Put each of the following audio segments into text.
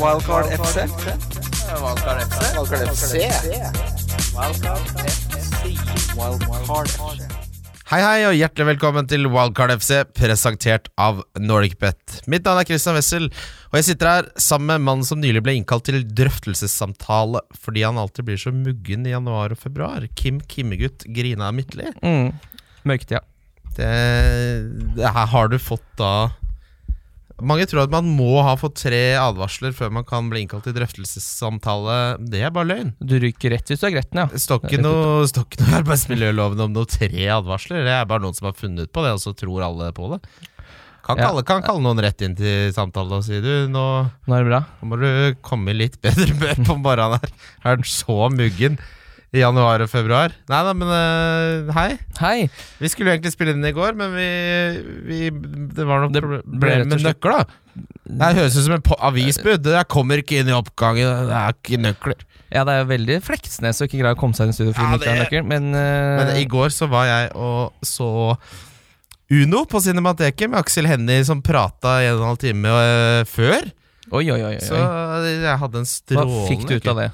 Wildcard FC. Wildcard FC. Wildcard FC. Wildcard FC. Hei hei og hjertelig velkommen til Wildcard FC, presentert av NordicBet. Mitt navn er Christian Wessel, og jeg sitter her sammen med mannen som nylig ble innkalt til drøftelsessamtale fordi han alltid blir så muggen i januar og februar. Kim Kimmegutt Grina Midtli. Mm. Mørketida. Det, det her har du fått da Mange tror at man må ha fått tre advarsler før man kan bli innkalt til drøftelsessamtale. Det er bare løgn. Du ryker rett hvis du er gretten, ja. Det står ikke noe, i arbeidsmiljøloven om noe tre advarsler. Det er bare noen som har funnet på det, og så tror alle på det. Kan Ja. kalle, kan kalle noen rett inn til samtale og si du, nå, Nå er nå må du komme litt bedre med på morgenen her. Er den så muggen i januar og februar? Nei da, men uh, hei. Hei! Vi skulle egentlig spille den i går, men vi, vi Det var noe Det problem med nøkler, da. Det høres ut som en avisbud. Det kommer ikke inn i oppgangen. Det er ikke nøkler. Ja, det er veldig Fleksnes å ikke greie å komme seg inn i studio fordi Ja, det- nøkkel, men, uh... Men i går så var jeg og så Uno på Cinemateket med Aksel Hennie som prata i en og en halv time uh, før. Oi, oi, oi. oi. Så jeg hadde en Hva strålende fikk du ut av det?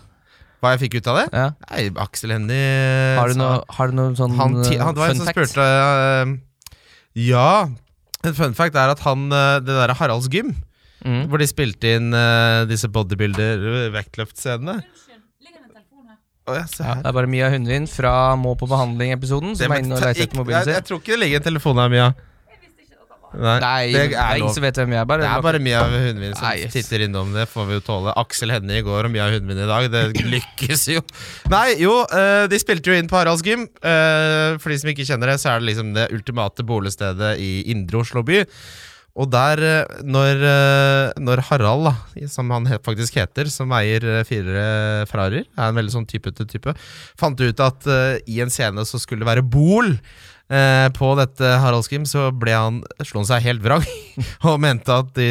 Hva jeg fikk ut av det? Ja. Nei, Aksel Hennie Har du noe, har du noe sånn han, eh, han det var en fun som fact? spurte uh, Ja, en fun fact er at han uh, Det derre Haralds Gym, Mm. hvor de spilte inn uh, disse bodybuilder-vektløftscenene Oh, ja, se Ja, her. det er bare Mia Hundvin fra Må på behandling-episoden som er inne og ta- etter mobilen jeg, jeg sin. tror ikke det ligger en telefon her, Mia. Jeg visste ikke dere var Nei, det er er ingen som vet hvem jeg er. Bare, Det er bare Mia Hundvin som Nei, titter innom det, får vi jo tåle. Aksel Hennie i går og Mia Hundvin i dag. Det lykkes jo. Nei, jo, eh, de spilte jo inn på Haralds Gym. Eh, For de som ikke kjenner det, så er det liksom det ultimate bolestedet i indre Oslo by. Og der, eh, når, når Harald, da, som han faktisk heter, som eier fire Ferrarier, er en veldig sånn typete type, fant ut at i en scene så skulle det være bol. Eh, på dette Haraldsgym, så ble han, slo han seg helt vrang og mente at de,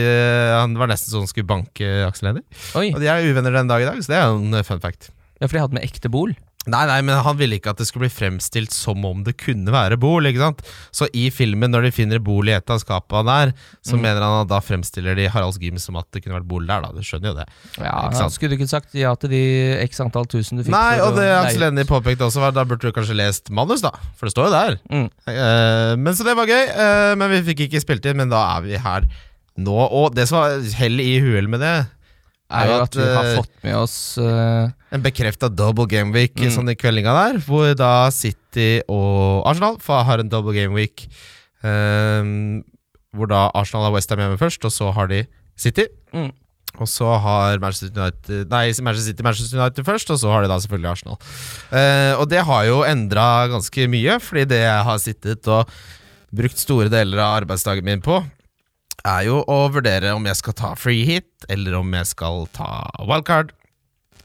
han var nesten sånn skulle banke Aksel Hennie. Og de er uvenner den dag i dag, så det er jo en fun fact. ja, for de hadde med ekte bol. Nei, nei, men han ville ikke at det skulle bli fremstilt som om det kunne være Bol. ikke sant? Så i filmen, når de finner Bol i et av skapene der, så Mm. mener han at da fremstiller de Haralds Gym som at det kunne vært Bol der, da. Du skjønner jo det. Ja, Ikke sant? Skulle du ikke sagt ja til de x antall tusen du fikk? Nei, og det Aksel? Hennie påpekte også, var da burde du kanskje lest manus, da. For det står jo der. Mm. Uh, men Så det var gøy. Uh, men vi fikk ikke spilt inn, men da er vi her nå. Og det som var hell i uhell med det, er jo at vi har eh, fått med oss uh, En bekrefta double game week Mm. sånn i kveldinga der, hvor da City og Arsenal har en double game week. ehm, hvor da Arsenal har Westham hjemme først, og så har de City. Mm. Og så har Manchester United Nei, Manchester City Manchester United først, og så har de da selvfølgelig Arsenal. Uh, og det har jo endra ganske mye, fordi det jeg har sittet og brukt store deler av arbeidsdagen min på, er jo å vurdere om jeg skal ta free hit, eller om jeg skal ta wildcard.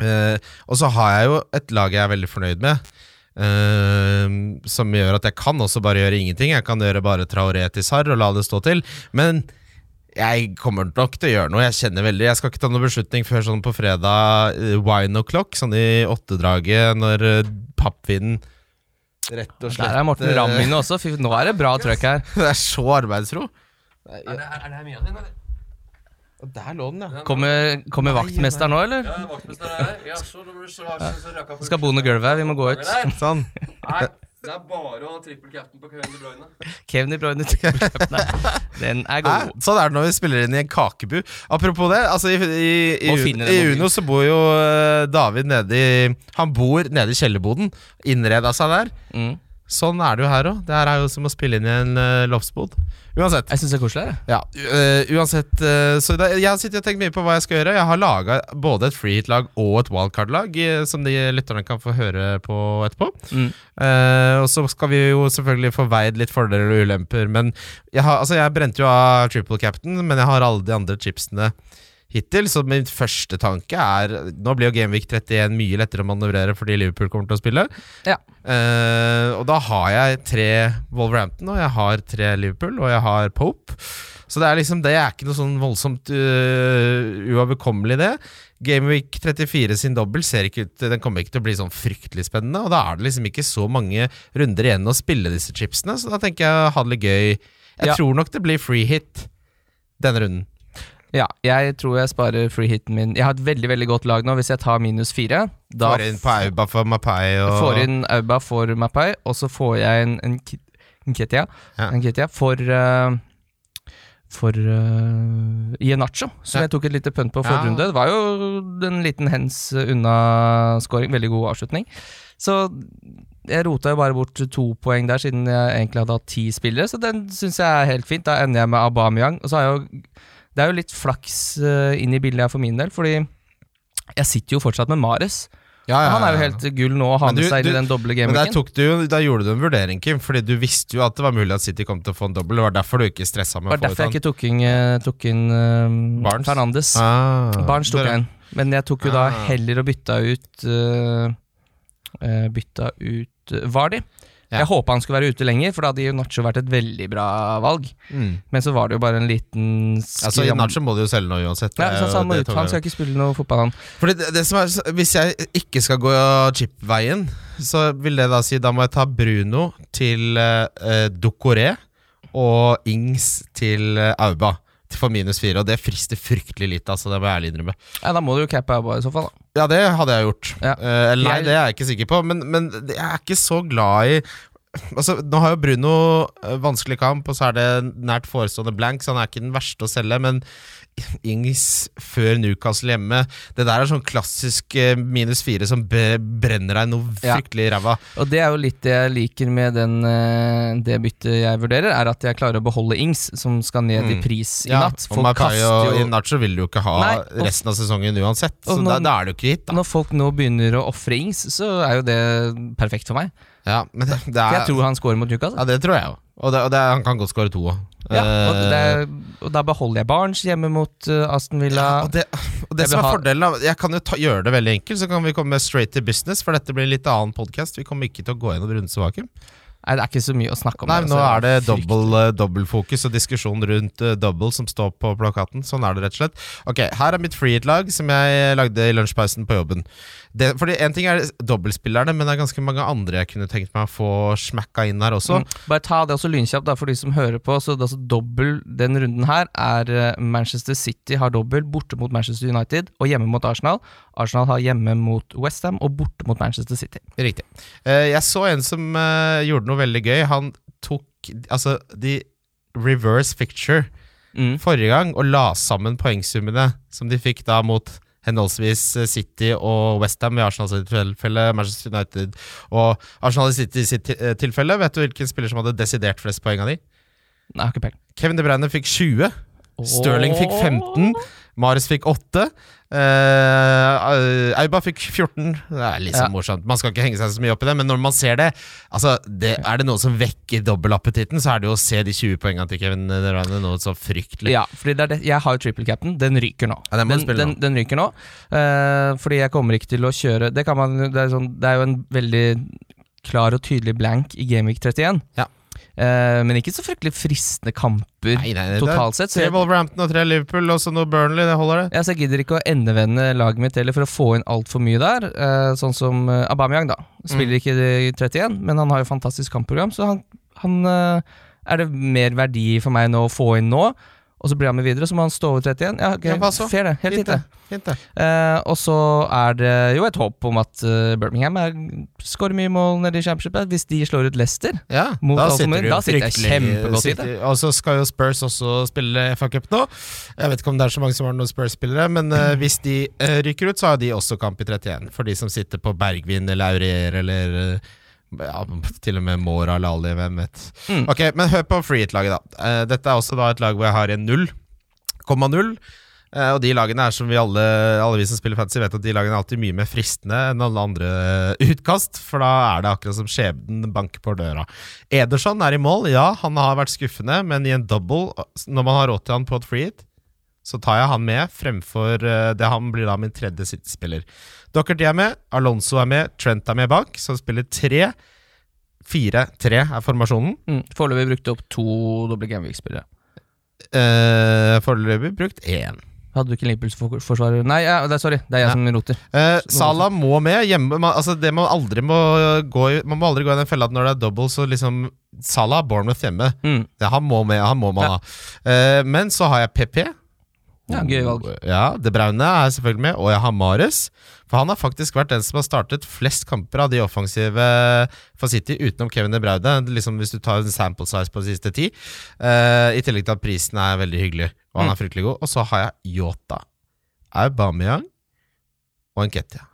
Uh, og så har jeg jo et lag jeg er veldig fornøyd med. uh, som gjør at jeg kan også bare gjøre ingenting. Jeg kan gjøre bare Traoré til Sarr og la det stå til. Men jeg kommer nok til å gjøre noe. Jeg kjenner veldig Jeg skal ikke ta noen beslutning før sånn på fredag eh, wine o'clock, sånn i åttedraget, når pappvinden rett og slett Der er Morten Ramm inne også. Fy, nå er det bra trøkk her. Det er så arbeidsro. Er det, er det her Mia din, eller? Og der lå den, ja. Kommer, kommer vaktmester nå, eller? Ja, vaktmester er her. Ja, så, Skal bo under gulvet her, vi må gå ut. Sånn. Nei, det er bare å ha trippel captain på Kevin De Bruyne. Kevin De Bruyne Den er god. Nei, Sånn er det når vi spiller inn i en kakebu. Apropos det, altså i, i, i, i. Uno så bor jo eh, David nede i Han bor nede i kjellerboden. Innreda seg der. Mm. Sånn er det jo her òg. Det her er jo som å spille inn i en uh, loftsbod. Uansett. Jeg syns det er koselig. Ja, uh, uansett uh, Så da, Jeg har sittet og tenkt mye på hva jeg skal gjøre. Jeg har laga både et freehit-lag og et wildcard-lag, som de lytterne kan få høre på etterpå. Mm. Uh, og så skal vi jo selvfølgelig få veid litt fordeler og ulemper. Men jeg, har, altså jeg brente jo av triple captain, men jeg har alle de andre chipsene hittil. Så min første tanke er Nå blir jo Gameweek 31 mye lettere å manøvrere fordi Liverpool kommer til å spille. Ja. Uh, og da har jeg tre Wolverhampton, og jeg har tre Liverpool, og jeg har Pope. Så det er liksom Det er ikke noe sånn voldsomt uh, uoverkommelig, det. Gameweek 34 sin dobbel ser ikke ut Den kommer ikke til å bli sånn fryktelig spennende. Og da er det liksom ikke så mange runder igjen å spille disse chipsene, så da tenker jeg ha det litt gøy. Jeg Ja. tror nok det blir free hit denne runden. Ja, jeg tror jeg sparer free hiten min. Jeg har et veldig veldig godt lag nå. Hvis jeg tar minus fire, da Får inn på Auba for Mapai og får inn Auba for Mapai, og så får jeg en, en, Ketia, Ja. en Ketia for uh, for uh, Ienacho, som Ja. jeg tok et lite pønt på forrige Ja. runde. Det var jo en liten hens unna scoring. Veldig god avslutning. Så jeg rota jo bare bort to poeng der, siden jeg egentlig hadde hatt ti spillere, så den syns jeg er helt fint. Da ender jeg med Aubameyang. Og så har jeg jo Det er jo litt flaks uh, inn i bildet her for min del, fordi jeg sitter jo fortsatt med Mares. Ja, ja, ja, Han er jo helt gull nå å ha med seg i den doble Men der, gameweeken. jo- da gjorde du en vurdering, Kim, fordi du visste jo at det var mulig at City kom til å få en dobbel. Det var derfor du ikke stressa med å få derfor jeg ut ikke tok inn, eh, tok inn uh, Barnes? Fernandes. Ah, Barnes tok jeg inn. Men jeg tok jo da Ah. heller og bytta ut uh, Bytta ut uh, Vardy. Jeg håpa han skulle være ute lenger, for da hadde jo Nacho vært et veldig bra valg. Mm. Men så var det jo bare en liten Altså, Nacho må du jo selge nå uansett. ja, så, så han, må ut. han skal ikke spille noe fotball, han. Fordi det, det som er, Hvis jeg ikke skal gå chip-veien, så vil det da si da må jeg ta Bruno til eh, Dokoré og Ings til eh, For minus fire. Og det frister fryktelig litt, altså, det må jeg ærlig innrømme. Ja, da må du jo cappe Auba i så fall, da. Ja, det hadde jeg gjort. Ja. Eh, eller nei, det er jeg ikke sikker på, men, men jeg er ikke så glad i Altså, Nå har jo Bruno eh, vanskelig kamp, og så er det nært forestående blank, så han er ikke den verste å selge, men Ings før Newcastle hjemme Det der er sånn klassisk eh, minus fire som brenner deg noe fryktelig i ræva. Og det er jo litt det jeg liker med den, eh, det byttet jeg vurderer, er at jeg klarer å beholde Ings, som skal ned i Mm. pris i Ja, natt. og Folk og kaster jo Inacho vil du jo ikke ha Nei, og- resten av sesongen uansett, så når, da, da er det jo ikke hit, da. Når folk nå begynner å ofre Ings, så er jo det perfekt for meg. Ja, men det, det er, jeg tror han scorer mot Newcastle. ja, det tror jeg jo. Og, det, og han kan godt skåre to òg. Ja, og, det er, og da beholder jeg Barnes hjemme mot uh, Aston Villa. Ja, og det, og det som er ha- fordelen Jeg kan jo ta, gjøre det veldig enkelt, så kan vi komme straight to business. For dette blir en litt annen podkast. Vi kommer ikke til å gå gjennom rundens vakuum. Nei, det er ikke så mye å snakke om. Nei, nå er det dobbeltfokus dobbel, eh, og diskusjon rundt uh, double som står på plakaten. Sånn er det rett og slett. Ok, Her er mitt freehit-lag som jeg lagde i lunsjpausen på jobben. Det, fordi En ting er dobbeltspillerne, men det er ganske mange andre jeg kunne tenkt meg å få smakka inn her også. Mm. Bare ta det også lynkjapt da, for de som hører på. Så det er altså dobbel den runden her er eh, Manchester City har dobbel borte mot Manchester United og hjemme mot Arsenal. Arsenal har hjemme mot Westham og borte mot Manchester City. Riktig. Eh, jeg så en som eh, gjorde noe veldig gøy. Han tok altså de reverse picture Mm. forrige gang og la sammen poengsummene som de fikk da mot henholdsvis eh, City og Westham i Arsenal sitt tilfelle, Manchester United og Arsenal i City sitt eh, tilfelle. Vet du hvilken spiller som hadde desidert flest poeng av de? Nei, ikke peiling. Kevin De Bruyne fikk 20. Sterling fikk 15. Marius fikk 8. Uh, Auba fikk 14. Det er litt sånn Ja. morsomt. Man skal ikke henge seg så mye opp i det, men når man ser det, altså, det Er det noe som vekker dobbelappetitten, så er det jo å se de 20 poengene til Kevin Bruyne noe så fryktelig. Ja, fordi det det. jeg har jo triple cap'n. Den ryker nå. Ja, den den, nå. den, den ryker nå. Uh, fordi jeg kommer ikke til å kjøre Det, kan man, det, er sånn, det er jo en veldig klar og tydelig blank i Gameweek 31. Ja. Eh, men ikke så fryktelig fristende kamper Nei, nei, er totalt sett. Tre Wolverhampton og tre Liverpool, og så noe Burnley. Det holder, det. Ja, så jeg gidder ikke å endevende laget mitt heller for å få inn altfor mye der. eh, sånn som uh, Aubameyang, da. Spiller ikke i 31, men han har jo fantastisk kampprogram, så han, han eh, er det mer verdi for meg nå å få inn nå. Og så blir han med videre, så må han stå over 31. Ja, ok, Ja? Fair, det. Helt Fint, det. Eh, og så er det jo et håp om at uh, Birmingham er, skårer mye mål nede i championshipet. Hvis de slår ut Leicester. Ja, Mot da sitter du Da sitter jeg kjempegodt i det. Og så skal jo Spurs også spille FA Cup nå. Jeg vet ikke om det er så mange som har noen Spurs-spillere, men uh, hvis de uh, ryker ut, så har de også kamp i 31. For de som sitter på Bergvin eller Aurier eller eh, ja, til og med Mora eller Ali, hvem vet. Mm. Ok, men hør på Freehit-laget, da. Uh, dette er også da et lag hvor jeg har en 0,0. Uh, og de lagene er som vi alle, alle vi som spiller fantasy, vet at de lagene er alltid mye mer fristende enn alle andre eh, utkast. For da er det akkurat som skjebnen banker på døra. Ederson er i mål, ja, han har vært skuffende, men i en double, når man har råd til han på et free hit, så tar jeg han med fremfor eh, det han blir da min tredje City-spiller. Dockerty er med, Alonso er med, Trent er med bak, som spiller tre. Fire-tre er formasjonen. Mm. Foreløpig brukte opp to doble Gamvik-spillere. Eh, Foreløpig brukt én. Hadde du ikke Liverpool-forsvarer Nei, ja, det er, sorry. Det er jeg Ja. som roter. Eh, Salah må med hjemme. Man, altså det man, aldri må gå i, man må aldri gå i den fella at når det er double, så liksom Salah, Bournemouth hjemme. Mm. Ja, han må med, han må man Ja. ha. Eh, men så har jeg PP Ja, gøy valg. Ja, De Braune er selvfølgelig med, og jeg har Mares. For han har faktisk vært den som har startet flest kamper av de offensive for City, utenom Kevin De Braude. Liksom hvis du tar en sample size på de siste ti. Uh, I tillegg til at prisen er veldig hyggelig, og han Mm. er fryktelig god. Og så har jeg Yota, Aubameyang og Nketia.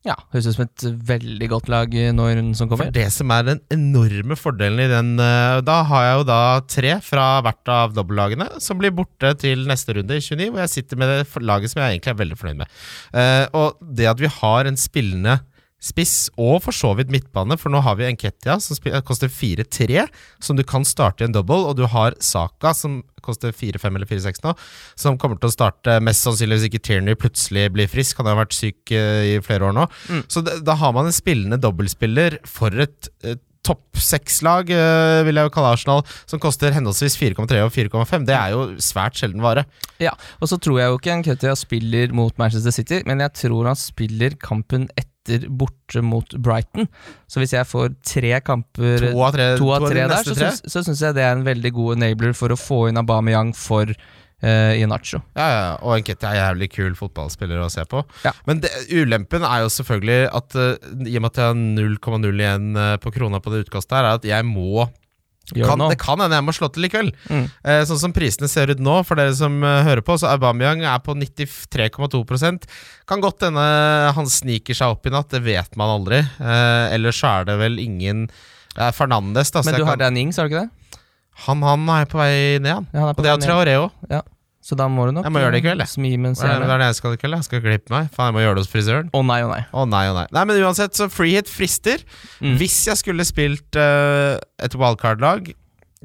Ja, Høres ut som et veldig godt lag når nå i runden som For det som er den enorme fordelen i den eh, Da har jeg jo da tre fra hvert av dobbeltlagene som blir borte til neste runde i 29, hvor jeg sitter med det laget som jeg egentlig er veldig fornøyd med. Eh, og det at vi har en spillende spiss, og for så vidt midtbane, for nå har vi Enketia som koster 4-3, som du kan starte i en double, og du har Saka som koster 4-5 eller 4-6 nå, som kommer til å starte mest sannsynlig hvis ikke Tierney plutselig blir frisk. Han har vært syk eh, i flere år nå. Mm. Så da, da har man en spillende dobbeltspiller for et eh, topp seks-lag, eh, vil jeg jo kalle Arsenal, som koster henholdsvis 4,3 og 4,5. Det er jo svært sjelden vare. Ja, Og så tror jeg jo ikke Nketia spiller mot Manchester City, men jeg tror han spiller kampen etter borte mot Brighton. Så hvis jeg får tre kamper To av tre, to av de tre der, så tre. syns, så syns jeg det er en veldig god enabler for å få inn Aubameyang for uh, Inacho. Ja, ja, og Enketia er jævlig kul fotballspiller å se på. Ja. Men det, ulempen er jo selvfølgelig at uh, i og med at jeg har 0,0 igjen uh, på krona på det utkastet her, er at jeg må kan, det kan hende jeg må slå til likevel. Mm. Eh, sånn som prisene ser ut nå, for dere som uh, hører på, så Aubameyang er på 93,2% Kan godt hende han sniker seg opp i natt, det vet man aldri. Eh, ellers så er det vel ingen Det er Fernandes, da. så Men du har kan, Dan Ings, har du ikke det? han, han er på vei ned, han. Ja, han Og det er Ja. Traoré òg. Så da må du nok Jeg må gjøre det i kveld, jeg. smi mens Hva er det hva er det jeg skal i kveld? Jeg skal klippe meg. Faen, jeg må gjøre det hos frisøren. Å nei, å nei. Å nei, å nei. Nei, men uansett, så free hit frister. Mm. Hvis jeg skulle spilt eh, et wildcard-lag,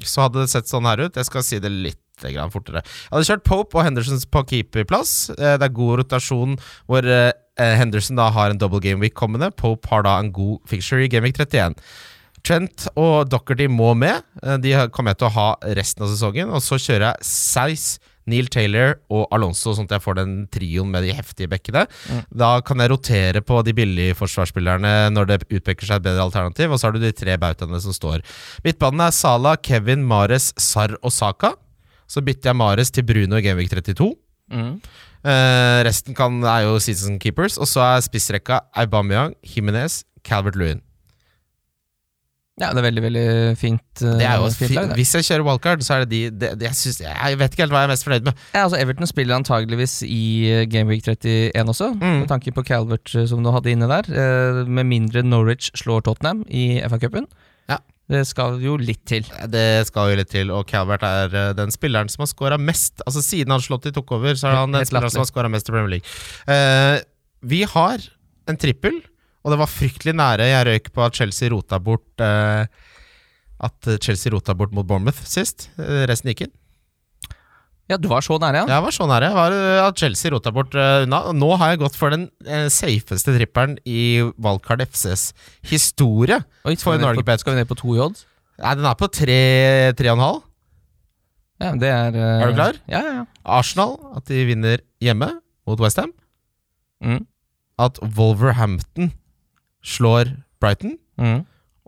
så hadde det sett sånn her ut. Jeg skal si det litt grann fortere. Jeg hadde kjørt Pope og Henderson på keeperplass. Eh, det er god rotasjon hvor eh, Henderson da har en double game week kommende. Pope har da en god fixture i game week 31. Trent og Dockerty må med. Eh, De har- kommer jeg til å ha resten av sesongen. Og så kjører jeg Size, Neil Taylor og Alonso, sånn at jeg får den trioen med de heftige bekkene. Mm. Da kan jeg rotere på de billige forsvarsspillerne når det utpeker seg et bedre alternativ. Og så har du de tre bautaene som står. Midtbanen er Sala, Kevin, Mares, Sarr og Saka. Så bytter jeg Mares til Bruno i Gameweek 32. Mm. Uh, resten kan, er jo season keepers. Og så er spissrekka Aubameyang, Jimenez, Calvert Lewin. Ja, det er veldig, veldig fint. eh, Det er jo fint lag. Hvis jeg kjører wildcard, så er det de de, de jeg, synes, jeg vet ikke helt hva jeg er mest fornøyd med. Ja, altså Everton spiller antageligvis i eh, Gameweek 31 også, Mm. med tanke på Calvert eh, som du hadde inne der. eh, Med mindre Norwich slår Tottenham i FA-cupen. Ja. Det skal jo litt til. Det skal jo litt til, og Calvert er eh, den spilleren som har scora mest. Altså Siden Ancelotti tok over, så er han den spilleren som har scora mest i Premier League. Uh, vi har en trippel, og det var fryktelig nære. Jeg røyk på at Chelsea rota bort eh, At Chelsea rota bort mot Bournemouth sist. Eh, resten gikk inn. Ja, du var så nære, ja. Jeg var så nære. Var eh, at Chelsea rota bort eh, unna. Nå har jeg gått for den safeste trippelen i Wildcard FCs historie. Oi, skal, vi på, skal vi ned på to i odds? Nei, den er på tre, tre og en halv. Ja, det er uh... Er du klar? Ja, ja, ja. Arsenal, at de vinner hjemme mot Westham. Mm. At Wolverhampton slår Brighton. Mm.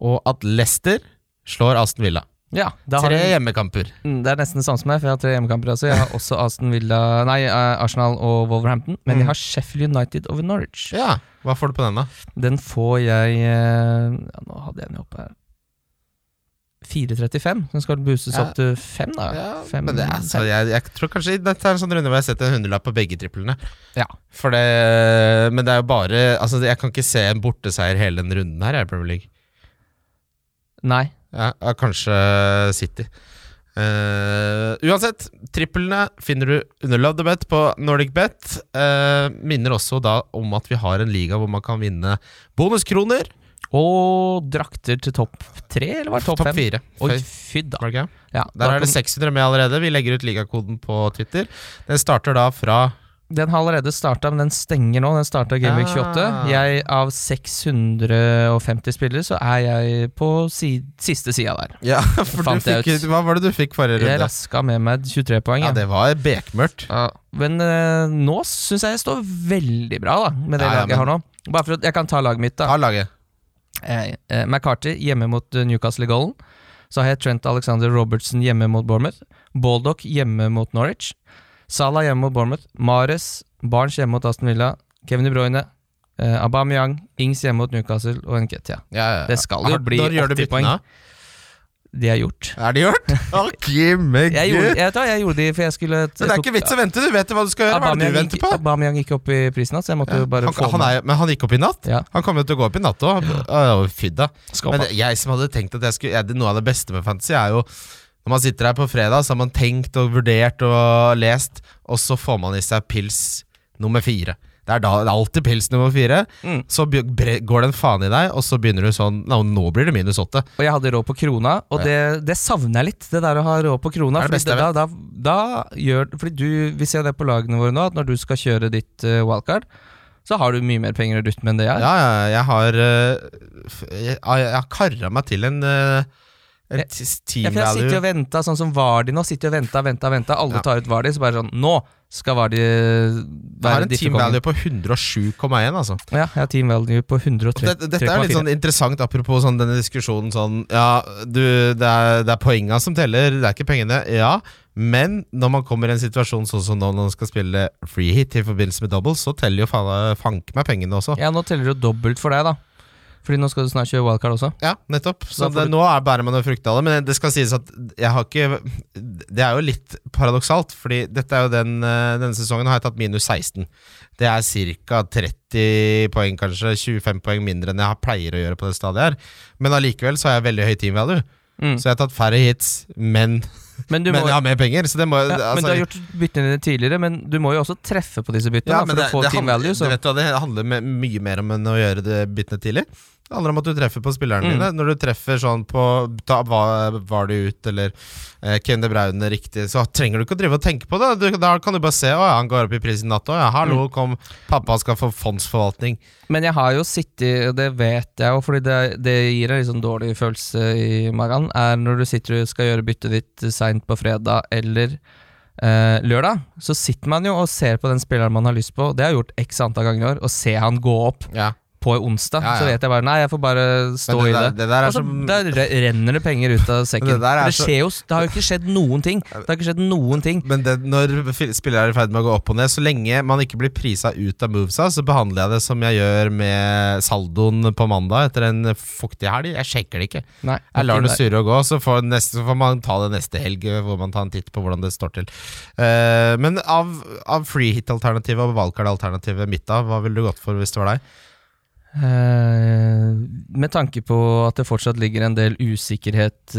Og at Leicester slår Aston Villa. Ja, Tre du- hjemmekamper. Mm, Det er nesten det samme som meg, for jeg har tre hjemmekamper også. Jeg har også Aston Villa Nei, eh, Arsenal og Wolverhampton, men Mm. jeg har Sheffield United over Norwich. Ja, Hva får du på den, da? Den får jeg eh, ja, Nå hadde jeg den oppe her. 4,35. som skal boostes Ja. opp til 5, da. Ja, 5, men det er, så jeg, jeg tror kanskje dette er en sånn runde hvor jeg setter en hundrelapp på begge triplene. Ja. For det, men det er jo bare Altså Jeg kan ikke se en borteseier hele den runden her i Premier League. Nei. Ja, kanskje City. Uh, uansett, triplene finner du under Lovedebet på NordicBet. Uh, minner også da om at vi har en liga hvor man kan vinne bonuskroner. Og drakter til topp tre, eller var det topp Topp fem? fire. Oi, Fy- da. Okay. Ja, Der er det 600 med allerede. Vi legger ut ligakoden på Twitter. Den starter da fra Den har allerede starta, men den stenger nå. Den starta Gameweek Ah. 28. Jeg, av 650 spillere, så er jeg på si, siste sida der. Ja, for du fikk, ut. hva var det du fikk forrige runde? Jeg raska med meg 23 poeng. Ja, ja det var bekmørkt. Ja, men uh, nå syns jeg jeg står veldig bra, da, med det ja, laget jeg har nå. Bare for at Jeg kan ta laget mitt, da. Ta laget. Eh, eh, McCarthy hjemme mot eh, Newcastle i Golden. Så har jeg Trent Alexander Robertson hjemme mot Bournemouth. Baldock hjemme mot Norwich. Salah hjemme mot Bournemouth. Mares, Barnes hjemme mot Aston Villa. Kevin De Bruyne. Eh, Aubameyang, Ings hjemme mot Newcastle og Nketia. Ja, ja, ja. Det skal jo bli Når gjør du 80 poeng. byttene? De er gjort. Er det gjort? Å, Gimme Jeg gjorde, jeg, da, jeg gjorde de, for jeg skulle Men det er ikke vits å vente, du vet hva du skal gjøre. Hva er det du venter på? Aubameyang gikk opp i prisen, så jeg måtte Ja. jo bare Han, få han er, men han gikk opp i natt? Ja. Han kommer jo til å gå opp i natt òg. Ja. Men jeg som hadde tenkt at jeg skulle jeg, Noe av det beste med fantasy er jo Når man sitter her på fredag, så har man tenkt og vurdert og lest, og så får man i seg pils nummer fire. Det er, da, det er alltid pils nummer fire. Mm. Så går det en faen i deg, og så begynner du sånn Nå, nå blir det minus åtte. Og jeg hadde råd på krona, og det, det savner jeg litt. Det der å ha råd på krona. Det det fordi da, da, da gjør Fordi du, Vi ser det på lagene våre nå, at når du skal kjøre ditt uh, wildcard, så har du mye mer penger å rutte med enn det jeg Ja, har. ja, jeg har uh, Jeg, har kara meg til en, eh, Jeg- Ja, team jeg sitter og venter, sånn som Vardi nå. Sitter og venter, venter, venter. Alle Ja. tar ut Vardi, så bare sånn Nå skal Vardi Jeg har en team value på 107,1, altså. Ja, jeg har team value på 103,4. Dette, dette er litt sånn interessant apropos sånn denne diskusjonen sånn Ja, du, det er, det er poenga som teller, det er ikke pengene. Ja, men når man kommer i en situasjon sånn som nå når man skal spille free hit i forbindelse med double, så teller jo fanke meg pengene også. Ja, nå teller det jo dobbelt for deg, da. Fordi nå skal du snart kjøre wildcard også. Ja, nettopp. Så det, du- nå er bærer man jo frukt av det. Men det skal sies at jeg har ikke Det er jo litt paradoksalt, fordi dette er jo den eh, denne sesongen har jeg tatt minus 16. Det er ca. 30 poeng, kanskje. 25 poeng mindre enn jeg pleier å gjøre på det stadiet her. Men allikevel så har jeg veldig høy team value. Mm. Så jeg har tatt færre hits, men, Men, du men må, jeg har mer penger. Så det må ja, altså, men du har gjort byttene dine tidligere, men du må jo også treffe på disse byttene ja, da, for det, å få det, team handler, value. Så. du vet hva, det handler med, mye mer om enn å gjøre det byttene tidlig. Det handler om at du treffer på spillerne Mm. dine. Når du treffer sånn på Ta hva var det ut, eller eh, Kevin De Bruyne riktig, så trenger du ikke å drive og tenke på det. Du, da kan du bare se å ja, han går opp i pris i natt òg. Ja, hallo, Mm. kom, pappa skal få fondsforvaltning. Men jeg har jo sittet, og det vet jeg jo, fordi det, det gir en litt sånn dårlig følelse i magen, er når du sitter og skal gjøre byttet ditt seint på fredag eller eh, lørdag, så sitter man jo og ser på den spilleren man har lyst på. Det har jeg gjort x antall ganger i år, og se han gå opp Ja. På onsdag. Ja, ja. Så vet jeg bare nei, jeg får bare stå det i det. det der er og så som- der renner det penger ut av sekken. Det er så- skjer jo, det har jo ikke skjedd noen ting. Det har ikke skjedd noen ting. Men det, når spillere er i ferd med å gå opp og ned, så lenge man ikke blir prisa ut av movesa, så behandler jeg det som jeg gjør med saldoen på mandag etter en fuktig helg. Jeg sjekker det ikke. Nei, Jeg lar det surre og gå, så får, neste, så får man ta det neste helg, hvor man tar en titt på hvordan det står til. Uh, men av, av free hit-alternativet og valgkart-alternativet mitt, da, hva ville du gått for hvis det var deg? Eh, med tanke på at det fortsatt ligger en del usikkerhet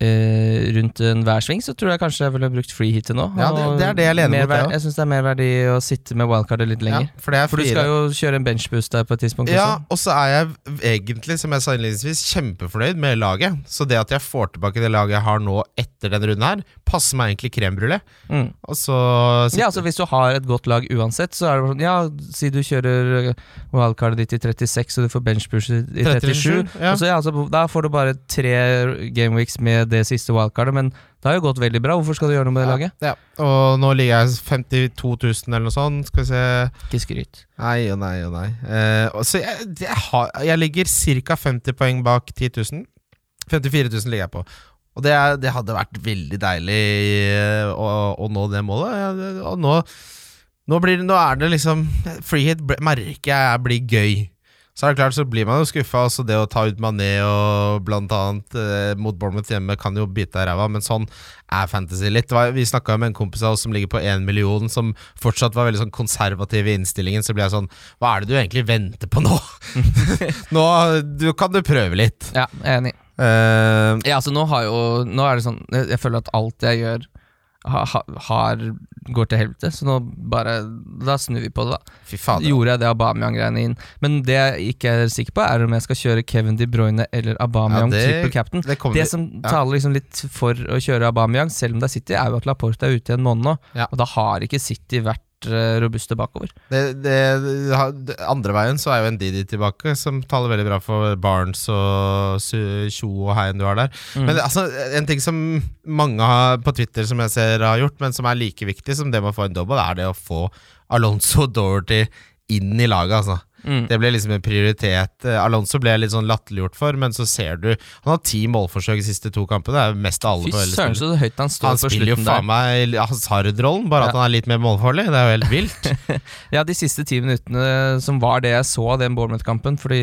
eh, eh, rundt enhver sving, så tror jeg kanskje jeg ville brukt free hit til nå. Ja, det- det er det jeg lener mot, det jeg også. Jeg syns det er merverdi å sitte med wildcardet litt lenger. Ja, for det er For du friere. skal jo kjøre en benchboost der på et tidspunkt Ja, også. og så er jeg egentlig, som jeg sa innledningsvis, kjempefornøyd med laget. Så det at jeg får tilbake det laget jeg har nå etter denne runden her, passer meg egentlig krembrulé. Mm. Og så Ja, altså Hvis du har et godt lag uansett, så er det sånn Ja, si du kjører wildcardet ditt i 36, og du får benchboost i 37. 37, ja. Så, ja, altså, da får du bare tre gameweeks med det siste wildcardet, men det har jo gått veldig bra. Hvorfor skal du gjøre noe med det laget? Ja, og nå ligger jeg 52 000 eller noe sånt. Skal vi se Ikke skryt. Nei og nei og nei. Eh, og så jeg, jeg, har, jeg ligger ca. 50 poeng bak 10 000. 54 000 ligger jeg på. Og det, er, det hadde vært veldig deilig eh, å, å nå det målet. Ja, Og nå, nå, blir nå er det liksom Freehit hit merker jeg blir gøy. Så er det klart, så blir man jo skuffa. Altså det å ta ut Mané og blant annet eh, mot Bournemouth hjemme kan jo bite i ræva, men sånn er fantasy litt. Vi snakka med en kompis av oss som ligger på én million, som fortsatt var veldig sånn konservativ i innstillingen. Så blir jeg sånn Hva er det du egentlig venter på nå? nå du, kan du prøve litt. Ja, jeg er enig. Uh, Ja, altså nå har jo Nå er det sånn Jeg, føler at alt jeg gjør ha, har går til helvete, så nå bare Da snur vi på det, da. fy fader. Gjorde jeg det Aubameyang-greiene inn. Men det jeg ikke er sikker på, er om jeg skal kjøre Kevin De Bruyne eller Aubameyang Ja, triple captain. det Det som ja. taler liksom litt for å kjøre Aubameyang, selv om det er City, er jo at Laporte er ute i en måned nå. Ja. Og da har ikke City vært robuste bakover. Det, det, det, andre veien så er jo en Didi tilbake, som taler veldig bra for Barnes og Tjo og Heien du har der. Mm. Men altså, en ting som mange har, på Twitter som jeg ser har gjort, men som er like viktig som det med å få en double, er det å få Alonso Dorothy inn i laget. Altså. Mm. Det ble liksom en prioritet. Eh, Alonso ble litt sånn latterliggjort for, men så ser du Han har ti målforsøk de siste to kampene. Det er mest av alle Fy søren, så høyt han står Han på spiller jo faen meg hasardrollen, bare bare at han er litt mer målfarlig. Det er jo helt vilt. Ja, de siste ti minuttene som var det jeg så av den Bournemouth-kampen, fordi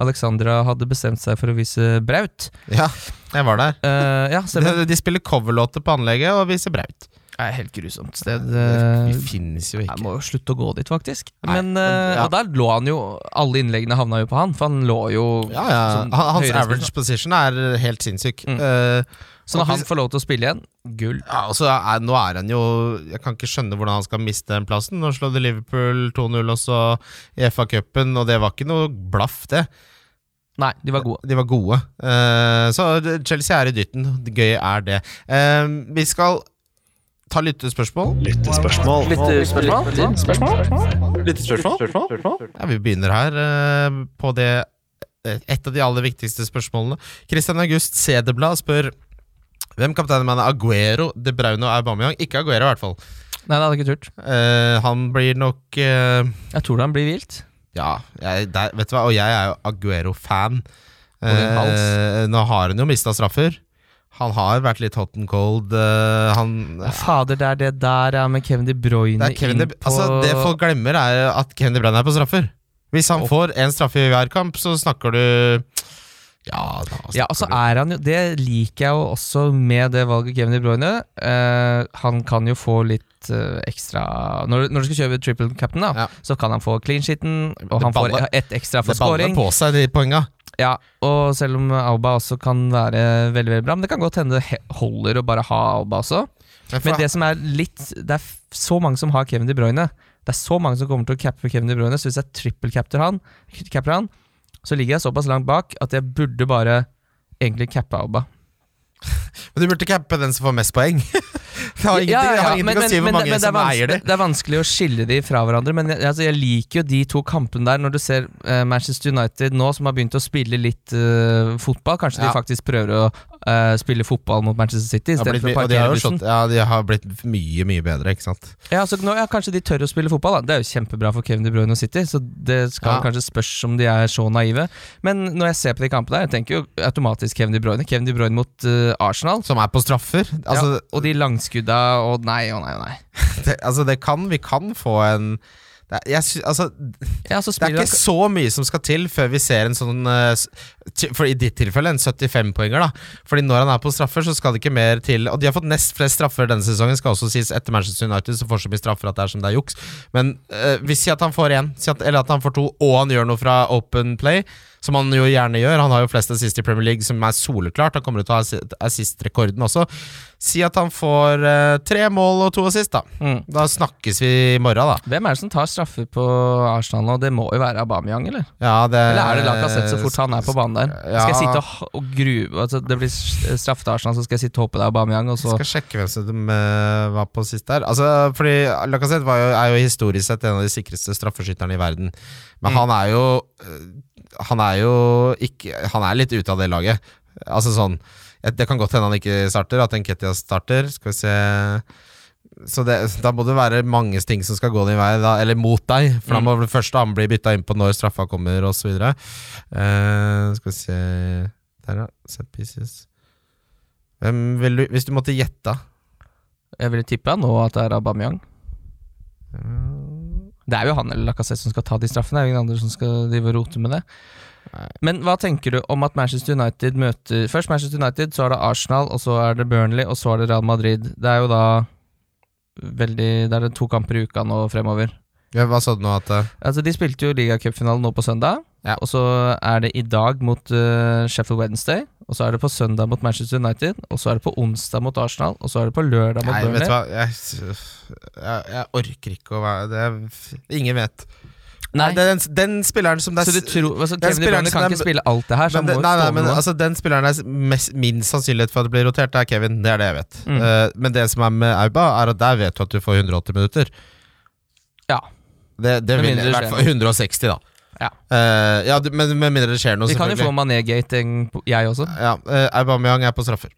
Alexandra hadde bestemt seg for å vise Braut. ja, jeg var der. Uh, ja. De, de spiller coverlåter på anlegget og viser Braut. Det er helt grusomt sted. Det finnes jo Jeg ikke. må jo slutte å gå dit, faktisk. Nei, men, eh, ja. Og der lå han jo Alle innleggene havna jo på han, for han lå jo Ja, ja. Hans average position er helt sinnssyk. Mm. Uh, Så når han får lov til å spille igjen, gull. Ja, altså, er, Nå er han jo Jeg kan ikke skjønne hvordan han skal miste den plassen. Nå slår det Liverpool 2-0 også i FA-cupen, og det var ikke noe blaff, det. Nei, de var gode. De var gode. Uh, så Chelsea er i dytten. Gøy er det. Uh, vi skal ta lyttespørsmål. Lyttespørsmål. Lyttespørsmål? Ja, vi begynner her eh, på det eh, et av de aller viktigste spørsmålene. Christian August Cederblad spør hvem kapteinen man er. Aguero, De Bruyne og Aubameyang? Ikke Aguero, i hvert fall. Nei, det hadde ikke turt. Uh, han blir nok uh, Jeg tror han blir vilt. Ja, jeg, der, vet du hva, og jeg er jo Aguero-fan. Eh, nå har han jo mista straffer. Han har vært litt hot and cold. Uh, han Ja, fader, det er det der ja, med Kevin De Bruyne det, Kevin de, altså, det folk glemmer, er at Kevin De Bruyne er på straffer. Hvis han oh. får én straffe i hver kamp, så snakker du Ja, da Ja, og så er han jo Det liker jeg jo også med det valget Kevin De Bruyne. Eh, han kan jo få litt eh, ekstra Når, når du skal kjøpe triple captain, da, Ja. så kan han få clean sheeten, og Det han får baller- ett ekstra for Det baller scoring. på seg, de poenga. Ja, og selv om Alba også kan være veldig veldig bra, men det kan godt hende det holder å bare ha Alba også. Men Men det som er litt Det er så mange som har Kevin De Bruyne. Det er så mange som kommer til å cappe Kevin De Bruyne, så hvis jeg trippelcapter han, han, så ligger jeg såpass langt bak at jeg burde bare egentlig cappe Alba. Men du burde cappe den som får mest poeng. det har ingenting, det har ingenting men- å si hvor mange som eier det. Det er vanskelig å skille de fra hverandre, men jeg, altså, jeg liker jo de to kampene der, når du ser uh, Manchester United nå, som har begynt å spille litt uh, fotball. Kanskje de faktisk prøver å eh, spille fotball mot Manchester City har blitt og de har slått, ja, de har blitt mye, mye bedre, ikke sant. Ja, så nå, ja, Kanskje de tør å spille fotball. Da. Det er jo kjempebra for Kevin De Bruyne og City, så det skal Ja. kanskje spørs om de er så naive. Men når jeg ser på de kampene der, jeg tenker jo automatisk Kevin De Bruyne. Kevin De Bruyne mot uh, Arsenal. Som er på straffer. Altså, ja, og de langskudda og nei og nei og nei. det, altså det kan, vi kan få en det er, jeg, altså, Ja, så det er ikke så mye som skal til før vi ser en sånn eh, For I ditt tilfelle en 75-poenger. da Fordi når han er på straffer, så skal det ikke mer til. Og de har fått nest flest straffer denne sesongen, skal også sies etter Manchester United, så får så mye straffer at det er som det er juks. Men uh, hvis si at han får én, si eller at han får to, og han gjør noe fra open play. Som han jo gjerne gjør. Han har jo flest assist i Premier League, som er soleklart. Han kommer til å ha assi- assist-rekorden også. Si at han får uh, tre mål og to assist, da. Mm. Da snakkes vi i morgen, da. Hvem er det som tar straffer på Arsenal nå? Det må jo være Aubameyang, eller? Ja, det, Eller er det Lacassette så fort han er på banen der? Ja. Skal jeg sitte og, og grue altså, Det blir straffet Arsenal, så skal jeg sitte og håpe det er Aubameyang, og så Jeg skal sjekke hvem som eh, var på sist der. Altså, fordi Lacassette er jo historisk sett en av de sikreste straffeskytterne i verden. Men Mm. han er jo eh, Han er jo ikke Han er litt ute av det laget. Altså sånn Det kan godt hende han ikke starter, at Nketia starter. Skal vi se Så det, da må det være mange ting som skal gå din vei, da, eller mot deg. For da Mm. må det første han bli bytta inn på når straffa kommer, osv. Uh, skal vi se Der, ja. Set pieces. Hvem vil du Hvis du måtte gjette Jeg ville tippa nå at det er Aubameyang. Det er jo han eller Lacassette som skal ta de straffene. Det er jo ingen andre som skal drive og rote med det. Nei. Men hva tenker du om at Manchester United møter Først Manchester United, så er det Arsenal, og så er det Burnley, og så er det Real Madrid. Det er jo da veldig Det er det to kamper i uka nå fremover. Ja, hva sa du nå? At uh... Altså De spilte jo ligacupfinalen nå på søndag, Ja. og så er det i dag mot uh, Sheffield Wednesday. Og så er det på søndag mot Manchester United, og så er det på onsdag mot Arsenal, og så er det på lørdag mot Nei, vet du hva jeg, jeg, jeg orker ikke å være det Ingen vet. Nei, er den, den spilleren som det så er du tror altså, Kevin De Bruyne kan er- ikke spille alt det her, så men, det, nei, nei, men altså, Den spilleren er mest, minst sannsynlighet for at det blir rotert, det er Kevin. Det er det jeg vet. Mm. Uh, men det som er med Auba, er at der vet du at du får 180 minutter. Ja. Det, det vil mindre i hvert fall 160, da. Ja. Uh, ja, men med mindre det skjer noe, Vi kan jo få. Mané-gate, jeg også. Ja, uh, Aubameyang er på straffer.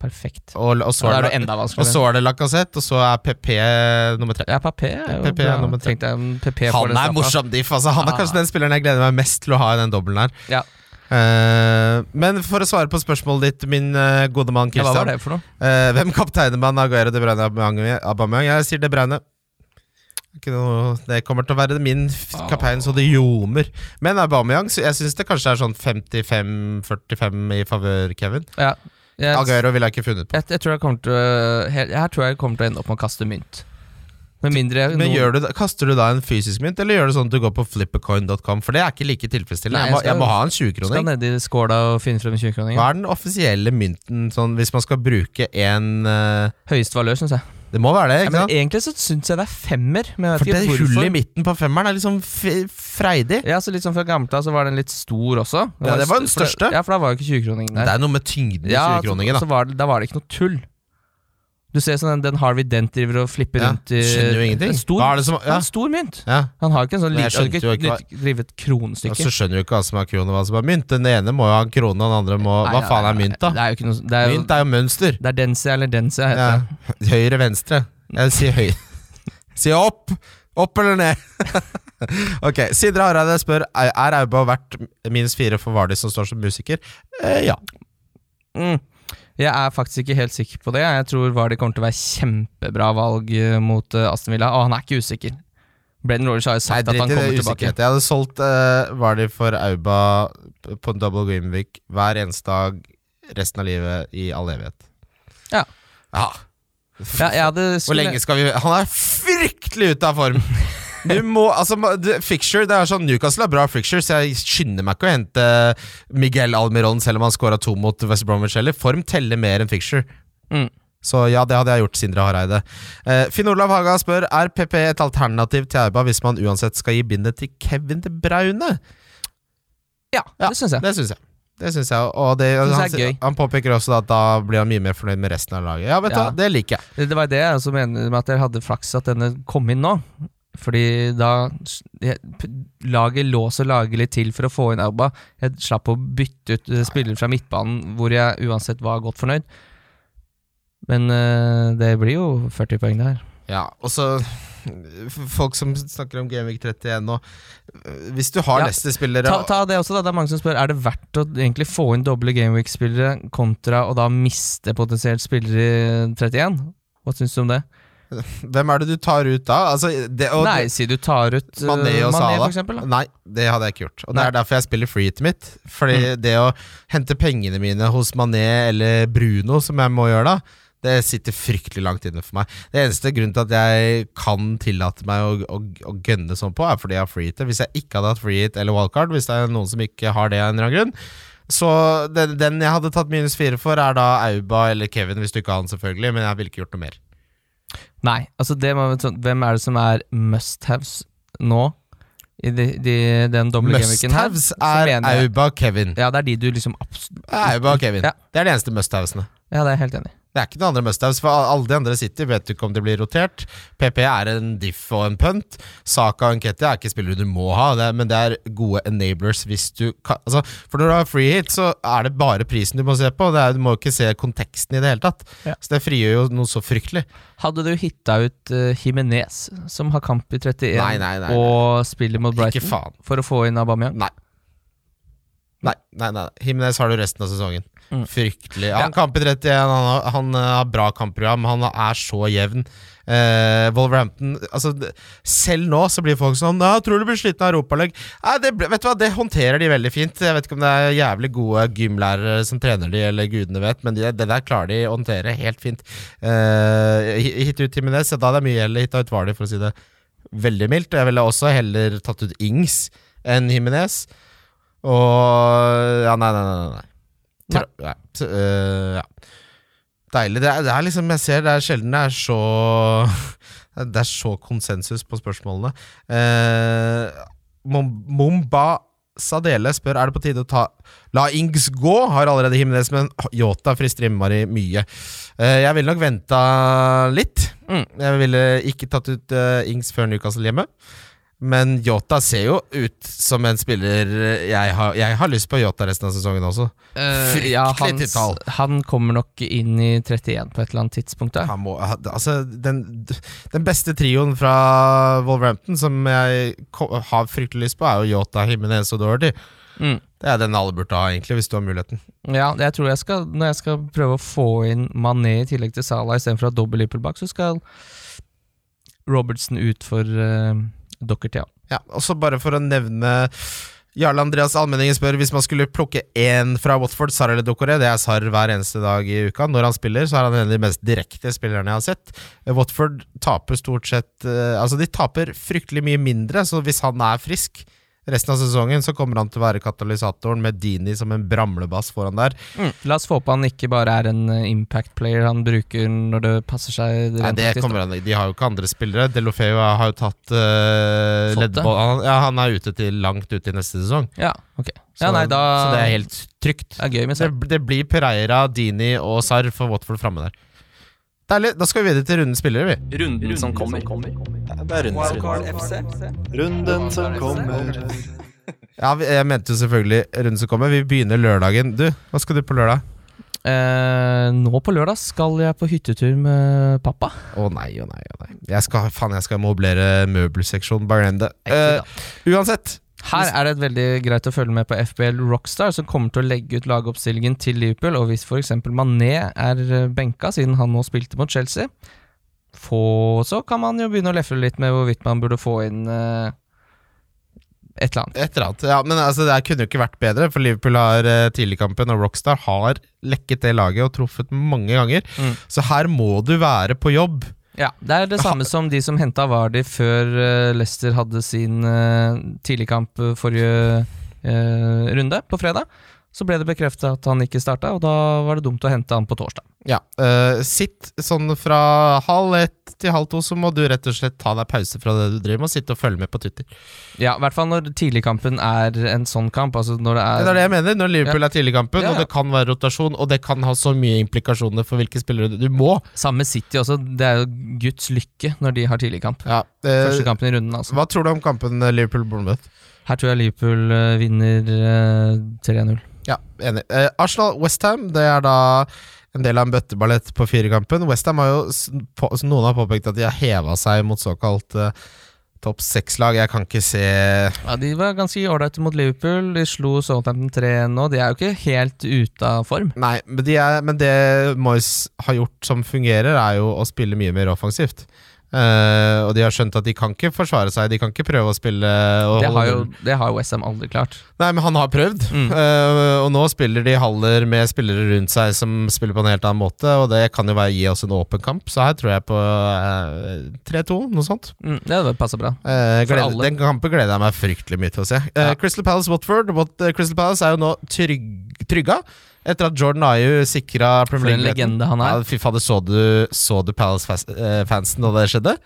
perfekt. Og, og, så er det enda og så er det Lacassette, og så er PP nummer tre. Ja, PP er jo PP bra. nummer tre. Jeg PP Han er morsom diff. Altså, han er Ah. kanskje den spilleren jeg gleder meg mest til å ha i den dobbelen her. Ja. Uh, men for å svare på spørsmålet ditt, min uh, gode mann Ja, hva var Christian. det for noe? Uh, hvem kapteiner man Aguero, De Bruyne? Aubameyang? Jeg sier De Bruyne. Ikke noe, det kommer til å være min Ah. kaptein så det ljomer. Men Aubameyang, jeg syns det kanskje er sånn 55-45 i favør Kevin. Ja. Jeg, Aguero ville jeg ikke funnet på. jeg, jeg tror jeg kommer til Her tror jeg kommer til å ende opp med å kaste mynt. Med mindre Men noen- gjør du, Kaster du da en fysisk mynt, eller gjør du sånn at du går på flippercoin.com? For det er ikke like tilfredsstillende. Nei, Jeg jeg skal- jeg må ha en 20-kroning. ned i skåla og finne frem 20-kroningen. Hva er den offisielle mynten sånn, hvis man skal bruke en uh... Høyest valør, syns jeg. Det må være det, ikke men Ja, egentlig så syns jeg det er femmer. For det hullet i midten på femmeren er liksom freidig. Ja, så Litt sånn fra gammelt av så var den litt stor også. Ja, det var den for det- største. Ja, for da var jo ikke 20-kroningen Det er noe med tyngden i Ja, 20-kroningen, så, da. da var det ikke noe tull. Du ser sånn den, den Harvey Dent driver og flipper Ja, rundt i skjønner jo ingenting. En stor, som Ja, en stor mynt. ja. Han har ikke en sånn liten skjønte ikke drivet kronestykke. så skjønner du ikke hva som er krone og hva som er mynt. Den ene må jo ha en krone, den andre må Nei, Hva faen er mynt, da? Det er noe Det er, Mynt er jo mønster. det er Densia eller Densia, heter det. Høyre, venstre. Jeg sier høyre. Sier opp! Opp eller ned? ok, Sindre Hareide spør er Auba verdt minus fire for Vardis som står som musiker. Eh, ja. Mm. Jeg er faktisk ikke helt sikker på det. Jeg tror Vardy kommer til å være kjempebra valg eh, mot eh, Aston Villa, og han er ikke usikker. Brendan Rogers har jo Nei, sagt at han kommer tilbake. Jeg hadde solgt uh, Vardy for Auba på en double Greenwick hver eneste dag resten av livet i all evighet. Ja. ja. Ja, hadde Hvor lenge skal vi Han er fryktelig ute av form! Du må, altså, Fixture, det er sånn Newcastle har bra fixture, så jeg skynder meg ikke å hente Miguel Almiron selv om han scora to mot West Bromwich. Eller form teller mer enn fixture. Mm. Så ja, det hadde jeg gjort, Sindre Hareide. Eh, Finn Olav Haga spør Er PP et alternativ til Auba hvis man uansett skal gi bindet til Kevin De Braune. Ja, det syns jeg. Det synes jeg. Det synes jeg, og det, Synes jeg han, han påpeker også at da blir han mye mer fornøyd med resten av laget. Ja, vet Ja. hva, det liker jeg. Det var det jeg også mener med at dere hadde flaks at denne kom inn nå. Fordi da jeg, Laget lå så lagelig til for å få inn Auba. Jeg slapp å bytte ut eh, spillere fra midtbanen hvor jeg uansett var godt fornøyd. Men eh, det blir jo 40 poeng det her. Ja, og så Folk som snakker om Gamevik 31 nå øh, Hvis du har Ja, Leicester-spillere Ta, ta det også da, det er mange som spør Er det verdt å egentlig få inn doble Gameweek-spillere kontra å da miste potensielt spillere i 31? Hva syns du om det? Hvem er det du tar ut da? Altså, det, og Nei, si du tar ut eh, Mané og Mané, for eksempel. Da. Nei, det hadde jeg ikke gjort. Og Det er derfor jeg spiller freeheatet mitt. Fordi Mm. det å hente pengene mine hos Mané eller Bruno, som jeg må gjøre da, det sitter fryktelig langt inne for meg. Det eneste grunnen til at jeg kan tillate meg å, å, å gønne sånn på, er fordi jeg har freehit. Hvis jeg ikke hadde hatt freehit eller wildcard, hvis det er noen som ikke har det av en eller annen grunn, så den, den jeg hadde tatt minus fire for, er da Auba eller Kevin, hvis du ikke har han, selvfølgelig. Men jeg ville ikke gjort noe mer. Nei, altså det må, hvem er det som er must-haves nå? I de, de, den doble gameweeken her? Must-haves er Auba og Kevin. Ja, det er de du liksom absolutt Auba og Kevin. Ja. Det er de eneste must-havesene. Ja, det er jeg helt enig i. Det er ikke noen andre must-haves, for alle de andre City vet du ikke om det blir rotert. PP er en diff og en punt. Saka og Nketi er ikke spillere du må ha, det er, men det er gode enablers hvis du kan altså, For når du har free hit, så er det bare prisen du må se på. Det er, du må ikke se konteksten i det hele tatt. Ja. Så det frigjør jo noe så fryktelig. Hadde du hitta ut uh, Jimenez, som har kamp i 31, Nei, nei, nei, nei. og spiller mot Brighton, for å få inn Aubameyang? Nei. Nei, nei, nei. Jimenez har du resten av sesongen. Mm. Fryktelig. Han ja. kamper 31, han har, han eh, har bra kampprogram, han er så jevn. Eh, Wolverhampton altså, Selv nå så blir folk sånn «Ja, 'Tror du blir sliten av Europalag?' Det, vet du hva, det håndterer de veldig fint. Jeg vet ikke om det er jævlig gode gymlærere som trener de, eller gudene vet, men det, det der klarer de å håndtere helt fint. Eh, hit ut ja, da er det mye heller hit ut Vardy, for å si det veldig mildt. Jeg ville også heller tatt ut Ings enn Jimenez. Og Ja, nei, nei, nei. nei. Tra nei. Øh, ja. Deilig. Det er, det er liksom Jeg ser det er sjelden det er så Det er så konsensus på spørsmålene. Uh, Momba Sadele spør Er det på tide å ta La Ings gå. Har allerede Jimenez, men Yota frister innmari mye. Eh, jeg ville nok venta litt. Mm. Jeg ville ikke tatt ut Ings før Newcastle hjemme. Men Yota ser jo ut som en spiller jeg har, jeg har lyst på Yota resten av sesongen også. Uh, ja, han, titall. han kommer nok inn i 31 på et eller annet tidspunkt. Der. Han må, altså, den, den beste trioen fra Wolverhampton som jeg har fryktelig lyst på, er jo Yota, Himinez og Doherty. Mm. Det er den alle burde ha, egentlig, hvis du har muligheten. Ja, jeg tror jeg skal Når jeg skal prøve å få inn Mané i tillegg til Salah istedenfor å ha dobbel Liverpool bak, så skal Robertsen ut for uh, Docherty. Ja. Ja, og så bare for å nevne Jarle Andreas Almenningen spør hvis man skulle plukke én fra Watford, Sarr eller Dokore. Det er Sarr hver eneste dag i uka. Når han spiller, så er han en av de mest direkte spillerne jeg har sett. Watford taper stort sett eh, Altså, de taper fryktelig mye mindre, så hvis han er frisk resten av sesongen, så kommer han til å være katalysatoren med Dini som en bramlebass foran der. Mm. La oss håpe han ikke bare er en eh, impact player han bruker når det passer seg. Nei, det kommer han De har jo ikke andre spillere. Delofeo har jo tatt uh, leddball han, Ja, han er ute til langt ute i neste sesong. Ja, ok. Så, Ja, nei, da så det er helt trygt. det er gøy Det, det blir Pereira, Dini og Sarr for Watford framme der. Deilig. Da skal vi videre til rundens spillere, vi. Runden som kommer. Det er rundens Wildcard. FC. Runden som kommer. Ja, Jeg mente jo selvfølgelig runden som kommer. Vi begynner lørdagen. Du, hva skal du på lørdag? Eh, nå på lørdag skal jeg på hyttetur med pappa. Å nei, å nei, å nei. Jeg skal, faen, jeg skal moblere møbelseksjonen Uh, uansett. Her er det et veldig greit å følge med på FBL Rockstar, som kommer til å legge ut lagoppstillingen til Liverpool. Og hvis f.eks. Mané er eh, benka, siden han nå spilte mot Chelsea, få, så kan man jo begynne å lefle litt med hvorvidt man burde få inn uh, et eller annet. Et eller annet. Ja, men altså, det kunne jo ikke vært bedre, for Liverpool har uh, tidligkampen, og Rockstar har lekket det laget og truffet mange ganger. Mm. Så her må du være på jobb. Ja, Det er det samme som de som henta Vardi før eh, Leicester hadde sin uh, tidligkamp eh, forrige eh, runde, på fredag. Så ble det bekrefta at han ikke starta, og da var det dumt å hente han på torsdag. Ja, uh, Sitt sånn fra halv ett til halv to, så må du rett og slett ta deg pause fra det du driver med, og sitte og følge med på Twitter. Ja, i hvert fall når tidligkampen er en sånn kamp. Altså når det Det er, er det jeg mener. Når Liverpool er tidligkampen, Ja, ja. og det kan være rotasjon, og det kan ha så mye implikasjoner for hvilke spillere du, må. Samme City også. Det er jo Guds lykke når de har tidligkamp. Ja, uh, Første kampen i runden, altså. hva tror du om kampen eh, Liverpool-Bournemouth? Her tror jeg Liverpool vinner eh, 3-0. Ja, enig. Eh, Arsenal-Westham, det er da en del av en bøtteballett på firekampen. Westham har jo, på, Noen har påpekt at de har heva seg mot såkalt eh, topp seks-lag. Jeg kan ikke se Ja, De var ganske ålreite mot Liverpool. De slo Southampton 3 nå. De er jo ikke helt ute av form. Nei, men, de er, men det Moyes har gjort som fungerer, er jo å spille mye mer offensivt. Eh, og de har skjønt at de kan ikke forsvare seg, de kan ikke prøve å spille Det har jo, det har jo SM aldri klart. Nei, men han har prøvd. Mm. Uh, og nå spiller de Haller med spillere rundt seg som spiller på en helt annen måte, og det kan jo være gi oss en åpen kamp, så her tror jeg på uh, 3-2, noe sånt. Mm, det passer bra. Eh, gleder, den kampen gleder jeg meg fryktelig mye til å se. Eh, Ja. Crystal Palace Watford. Wat, eh, Crystal Palace er jo nå trygg, trygga etter at Jordan Ayu sikra Premier en For en legende han Ja, er. fy fader, så du, så du Palace-fansen da det skjedde?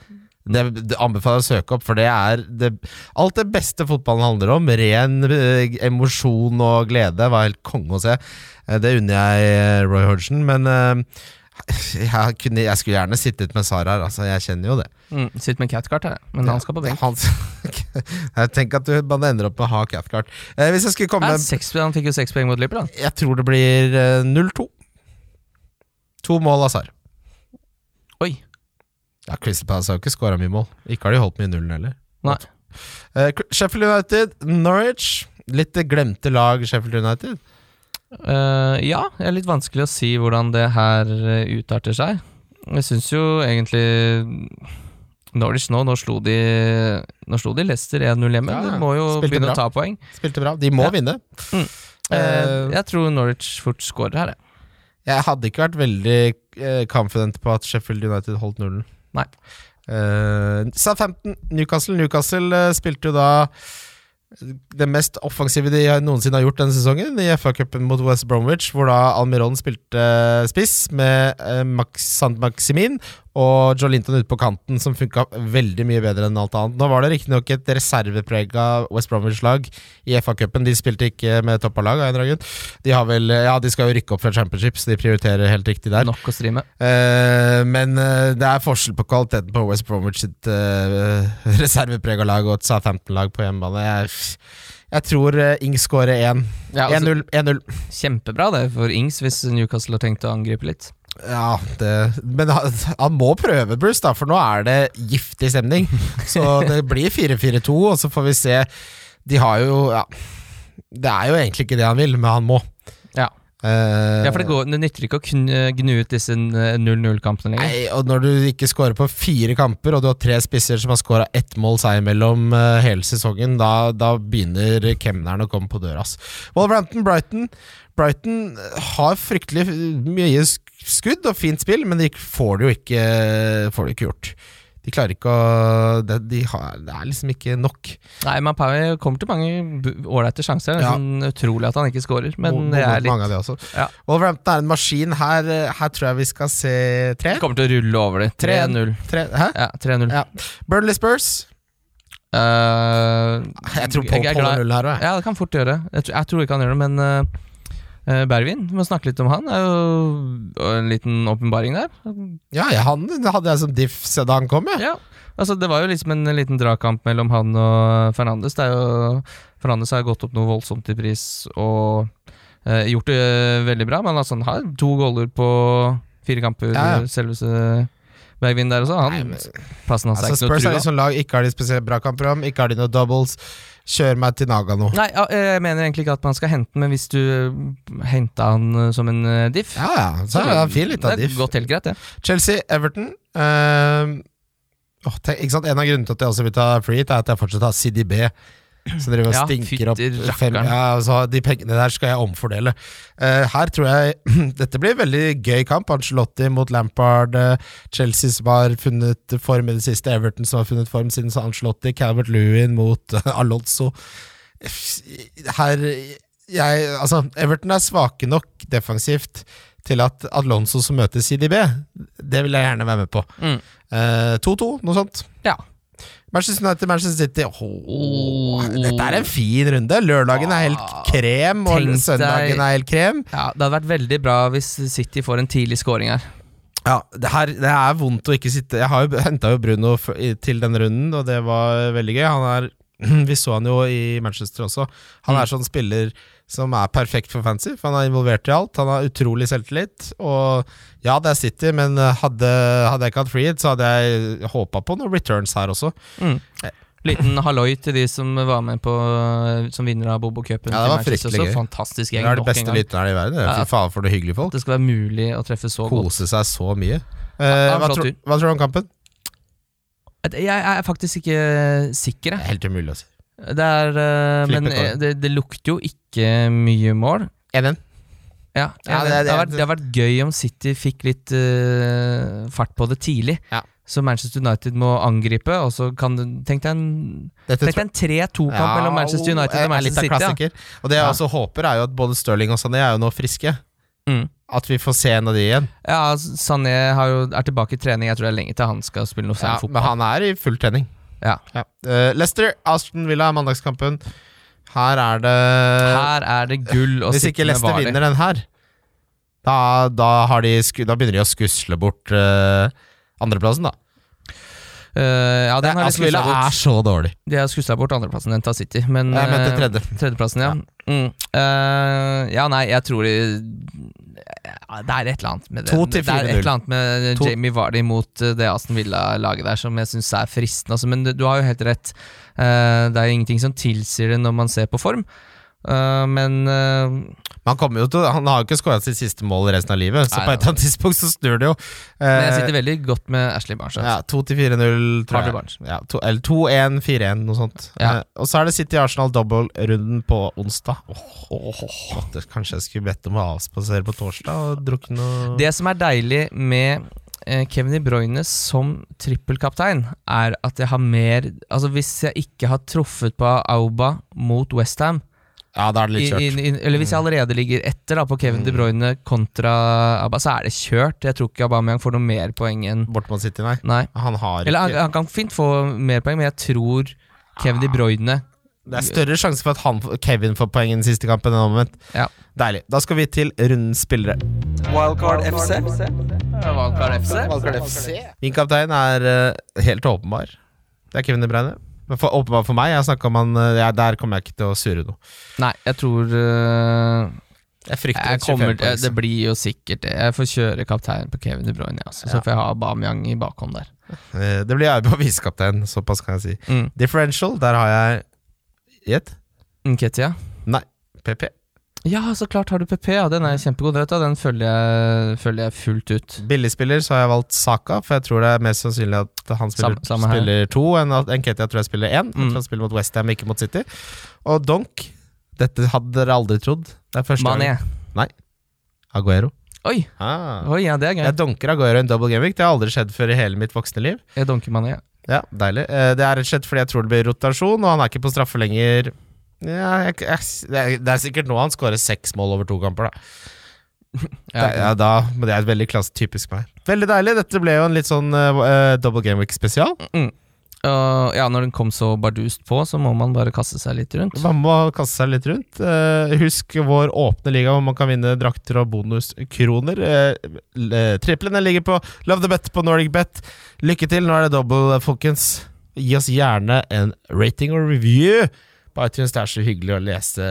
Det, det anbefaler å søke opp, for det er det, alt det beste fotballen handler om. Ren eh, emosjon og glede. Var helt konge å se. Eh, Det unner jeg eh, Roy Hodgson, men eh, jeg, kunne, jeg skulle gjerne sittet med Sara her. Altså, jeg kjenner jo det. Mm, sitt med Cathcart her, men han skal på benk. Jeg tenker at du, bare ender opp med å ha Cathcart. Eh, hvis jeg skulle komme Nei, seks, han fikk jo seks poeng mot Liverpool. Jeg tror det blir eh, 0-2. To mål av Sar. Oi. Ja, Crystal Palace har jo ikke skåra mye mål. Ikke har de holdt mye nullen heller. Nei. Eh, Sheffield United, Norwich. Litt glemte lag, Sheffield United. Eh, ja, det er litt vanskelig å si hvordan det her eh, utarter seg. Jeg syns jo egentlig Norwich nå, nå slo de Nå slo de Leicester 1-0 hjemme. Ja, ja. De må jo Spilte begynne bra. å ta poeng. Spilte bra. De må Ja. vinne. Eh, Uh, jeg tror Norwich fort scorer her, jeg. Jeg hadde ikke vært veldig confident på at Sheffield United holdt nullen. Nei. Eh, Southampton, Newcastle. Newcastle spilte jo da det mest offensive de noensinne har gjort denne sesongen, i FA-cupen mot West Bromwich, hvor da Almiron spilte eh, spiss med eh, Max Sant Maximin og Joe Linton ute på kanten, som funka veldig mye bedre enn alt annet. Nå var det riktignok et reserveprega West Bromwich-lag i FA-cupen. De spilte ikke med toppa lag, av en eller. De har vel Ja, de skal jo rykke opp fra Championship, så de prioriterer helt riktig der. Nok å streame. Eh, men eh, det er forskjell på kvaliteten på West Bromwich sitt uh, reserveprega lag og et Southampton-lag på hjemmebane. Jeg, jeg tror Ings Ing skårer 1. Ja, altså, 1-0. 1-0. kjempebra det for Ings, hvis Newcastle har tenkt å angripe litt. Ja, det, men han, han må prøve, Bruce, da, for nå er det giftig stemning. Så det blir 4-4-2, og så får vi se. De har jo ja, Det er jo egentlig ikke det han vil, men han må. Ja. Eh, Ja, for det, går, det nytter ikke å gnu ut disse eh, 0-0-kampene lenger. Nei, og når du ikke scorer på fire kamper, og du har tre spisser som har scora ett mål seg imellom eh, hele sesongen, da, da begynner kemneren å komme på døra. ass. Wolverhampton, Brighton. Brighton har fryktelig mye skudd og fint spill, men de får det jo ikke, får det ikke gjort. De klarer ikke å Det, de har, det er liksom ikke nok. Nei, Mapawi kommer til mange ålreite sjanser. Det er Ja. sånn utrolig at han ikke scorer, men Mo- det er litt mange av det også. Ja. Wolverhampton er en maskin. Her, her tror jeg vi skal se tre. Kommer til å rulle over det. 3-0. tre hæ? Ja, 3-0. Ja. Burnley Spurs. Uh, Jeg tror på jeg er null her òg. Ja, det kan fort gjøre. Jeg, tror- jeg tror ikke han gjør det, men uh, Bervin, vi må snakke litt om han. Det er jo en liten åpenbaring der. Ja, han hadde jeg som diff da han kom, jeg. Ja, altså Det var jo liksom en liten dragkamp mellom han og Fernandes. Det er jo Fernandes har gått opp noe voldsomt i pris og eh, gjort det veldig bra, men altså han har to goller på fire kamper. Ja, ja. Selveste Bergvin der også. Han, Nei, men- plassen hans er Altså, ikke noe Spurs er trua. litt sånn lag, ikke har de spesielt bra kamper om, ikke har de noe doubles. Kjør meg til Nagano. Nei, jeg mener egentlig ikke at man skal hente den, men hvis du henta han eh, som en eh, diff Ja, ja, så er det fin er diff. gått helt greit, det. Chelsea, Everton. Uh, oh, tenk? En av grunnene til at jeg også vil ta free hit, er at jeg fortsatt har CDB. Så driver og Ja, stinker opp fem ja, altså, De pengene der skal jeg omfordele. Uh, her tror jeg Dette blir en veldig gøy kamp. Ancelotti mot Lampard. Uh, Chelsea som har funnet form i det siste. Everton som har funnet form siden Ancelotti. Calvert Lewin mot uh, Alonso. Her jeg, altså, Everton er svake nok defensivt til at Alonso som møter CDB, det vil jeg gjerne være med på. Mm. Eh, 2-2, noe sånt. Ja. Manchester United, Manchester City Oh. Dette er en fin runde. Lørdagen er helt Ah, krem, og tenk søndagen er helt krem. Ja, Det hadde vært veldig bra hvis City får en tidlig scoring her. Ja, det, her, det er vondt å ikke sitte Jeg har jo henta jo Bruno til denne runden, og det var veldig gøy. Han er Vi så han jo i Manchester også. Han er Mm. sånn spiller som er perfekt for fancy, for han er involvert i alt. Han har utrolig selvtillit. Og ja, det er City, men hadde, hadde jeg ikke hatt free så hadde jeg håpa på noen returns her også. Mm. Liten halloi til de som var med på Som vinner av Bobo-cupen. Ja, det var fryktelig gøy. Fantastisk Det gjeng. er de beste lytterne i verden. Fy faen, for noen hyggelige folk. Det skal være mulig å treffe så godt. Kose seg så mye. Eh, Ja, hva, tror, hva tror du om kampen? Jeg er faktisk ikke sikker, Det er helt umulig å si. Det er uh, Men eh, det, det lukter jo ikke mye mål. 1-1. Ja, Ja, det, det- det, det- har vært, det har vært gøy om City fikk litt uh, fart på det tidlig. Ja. Så Manchester United må angripe, og så kan du Tenk deg en, Dette tenk deg en 3-2-kamp mellom Manchester United og Manchester City. Ja. klassiker. Og det jeg Ja. også håper, er jo at både Stirling og Sané er jo nå friske. Mm. At vi får se en av de igjen. Ja, Sané har jo, er tilbake i trening. Jeg tror det er lenge til han skal spille noe Ja, fotball. men han er i full trening. Ja. Eh, Leicester, Aston Villa, mandagskampen. Her er det Her er det gull å Hvis ikke Leicester vinner den her, da, da, de da begynner de å skusle bort uh, andreplassen, da. Uh, ja, den har Aston Villa er så dårlig. De har skusla bort andreplassen, den tar City. Men Jeg mente tredje. Tredjeplassen, ja. Mm. Uh, ja, nei, jeg tror de ja, Det er et eller annet med det. Det er et eller annet med Jamie Vardy mot eh, det Aston Villa-laget der som jeg syns er fristende. Altså, men du, har jo helt rett. Eh, det er ingenting som tilsier det når man ser på form. Eh, men uh, til, han har jo ikke skåra sitt siste mål resten av livet, så Nei, på et eller annet tidspunkt så snur det jo. Men jeg Eh, sitter veldig godt med Ashley Barnes. ja, altså. 2-4-0, tror jeg. Ja, to, eller 2-1, 4-1, noe sånt. Ja. Og så er det City Arsenal double-runden på onsdag. Måtte- kanskje jeg skulle bedt om å avspasere på torsdag og drukke noe Det som er deilig med Kevin De Bruyne som trippelkaptein, er at jeg har mer Altså Hvis jeg ikke har truffet på Auba mot Westham, Ja, da er det litt kjørt. eller hvis jeg allerede ligger etter da på Kevin De Bruyne kontra Abba, så er det kjørt. Jeg tror ikke Aubameyang får noe mer poeng enn Bort City, nei. Nei. Han har Eller han, han kan fint få mer poeng, men jeg tror Kevin De Bruyne Det er større sjanse for at han, Kevin får poeng i den siste kampen enn omvendt. Ja. Deilig. Da skal vi til rundens spillere. Wildcard FC. Wildcard FC. Min kaptein er uh, helt åpenbar. Det er Kevin De Bruyne. Men for, åpenbart for meg. Jeg snakket om han eh, ja, Der kommer jeg ikke til å surre noe. Nei, jeg tror uh, Jeg frykter jeg kommer, 25 Det blir jo sikkert det. Jeg får kjøre kaptein på Kevin De Bruyne, altså. så får jeg ha Bamiang i bakhånd der. Eh, Det blir jeg på visekaptein, såpass kan jeg si. Mm. Differential, der har jeg Gjett? Nketia. Nei. PP. Ja, så klart har du PP, ja. Den er kjempegod. Vet du, den følger jeg, følger jeg fullt ut. Billigspiller så har jeg valgt Saka, for jeg tror det er mest sannsynlig at han spiller, Samme- samme spiller to, enn at Nketia tror jeg spiller én. Mm. han spiller mot Westham, ikke mot City. Og Donk, dette hadde dere aldri trodd. Det er første Mané. gang. Aguero. Oi, Ah. oi, ja, det er gøy. Jeg donker Aguero i en double game week. Det har aldri skjedd før i hele mitt voksne liv. Jeg donker Mané. Ja, Deilig. Eh, Det er rett og slett fordi jeg tror det blir rotasjon, og han er ikke på straffe lenger. Ja, jeg, jeg, det, er, det er sikkert nå han skårer seks mål over to kamper, da. Ja, ja, da men det er veldig klasse, typisk meg. Veldig deilig. Dette ble jo en litt sånn uh, double game week spesial. Og ja, når den kom så bardust på, så må man bare kaste seg litt rundt. Man må kaste seg litt rundt. Uh, husk vår åpne liga hvor man kan vinne drakter og bonuskroner. Uh, triplene ligger på Love the Bet på Nordic Bet. Lykke til, nå er det double, folkens. Gi oss gjerne en rating og review på iTunes. Det er så hyggelig å lese,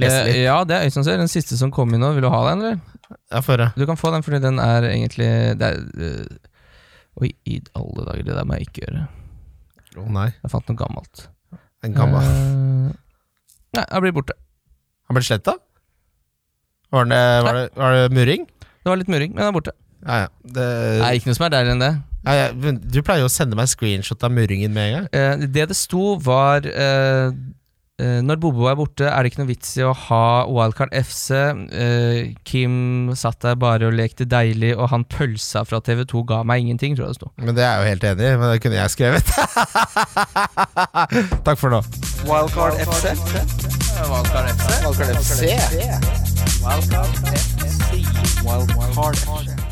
lese Eh, ja, det er Øystein ser. Den siste som kom inn nå. Vil du ha den, eller? Jeg får høre. Du kan få den, fordi den er egentlig det er, øh, Oi, i alle dager, det der må jeg ikke gjøre. Å nei, Jeg fant noe gammelt. en gammel Eh, nei, han blir borte. Han ble sletta? Var var, det, var det murring? Det var litt murring, men han er borte. Ja, ja. Det, Nei, ikke noe som er deiligere enn det. Ja, ja. men Du pleier jo å sende meg screenshot av murringen med en gang. Eh, det det sto, var eh, eh, Når Bobo er borte, er det ikke noe vits i å ha Wildcard FC. Eh, Kim satt der bare og lekte deilig, og han pølsa fra TV2 ga meg ingenting, tror jeg det sto. Men det er jeg jo helt enig i, men det kunne jeg skrevet. Takk for nå. Wildcard FC. Wildcard FC. Wildcard FC. Wildcard FC.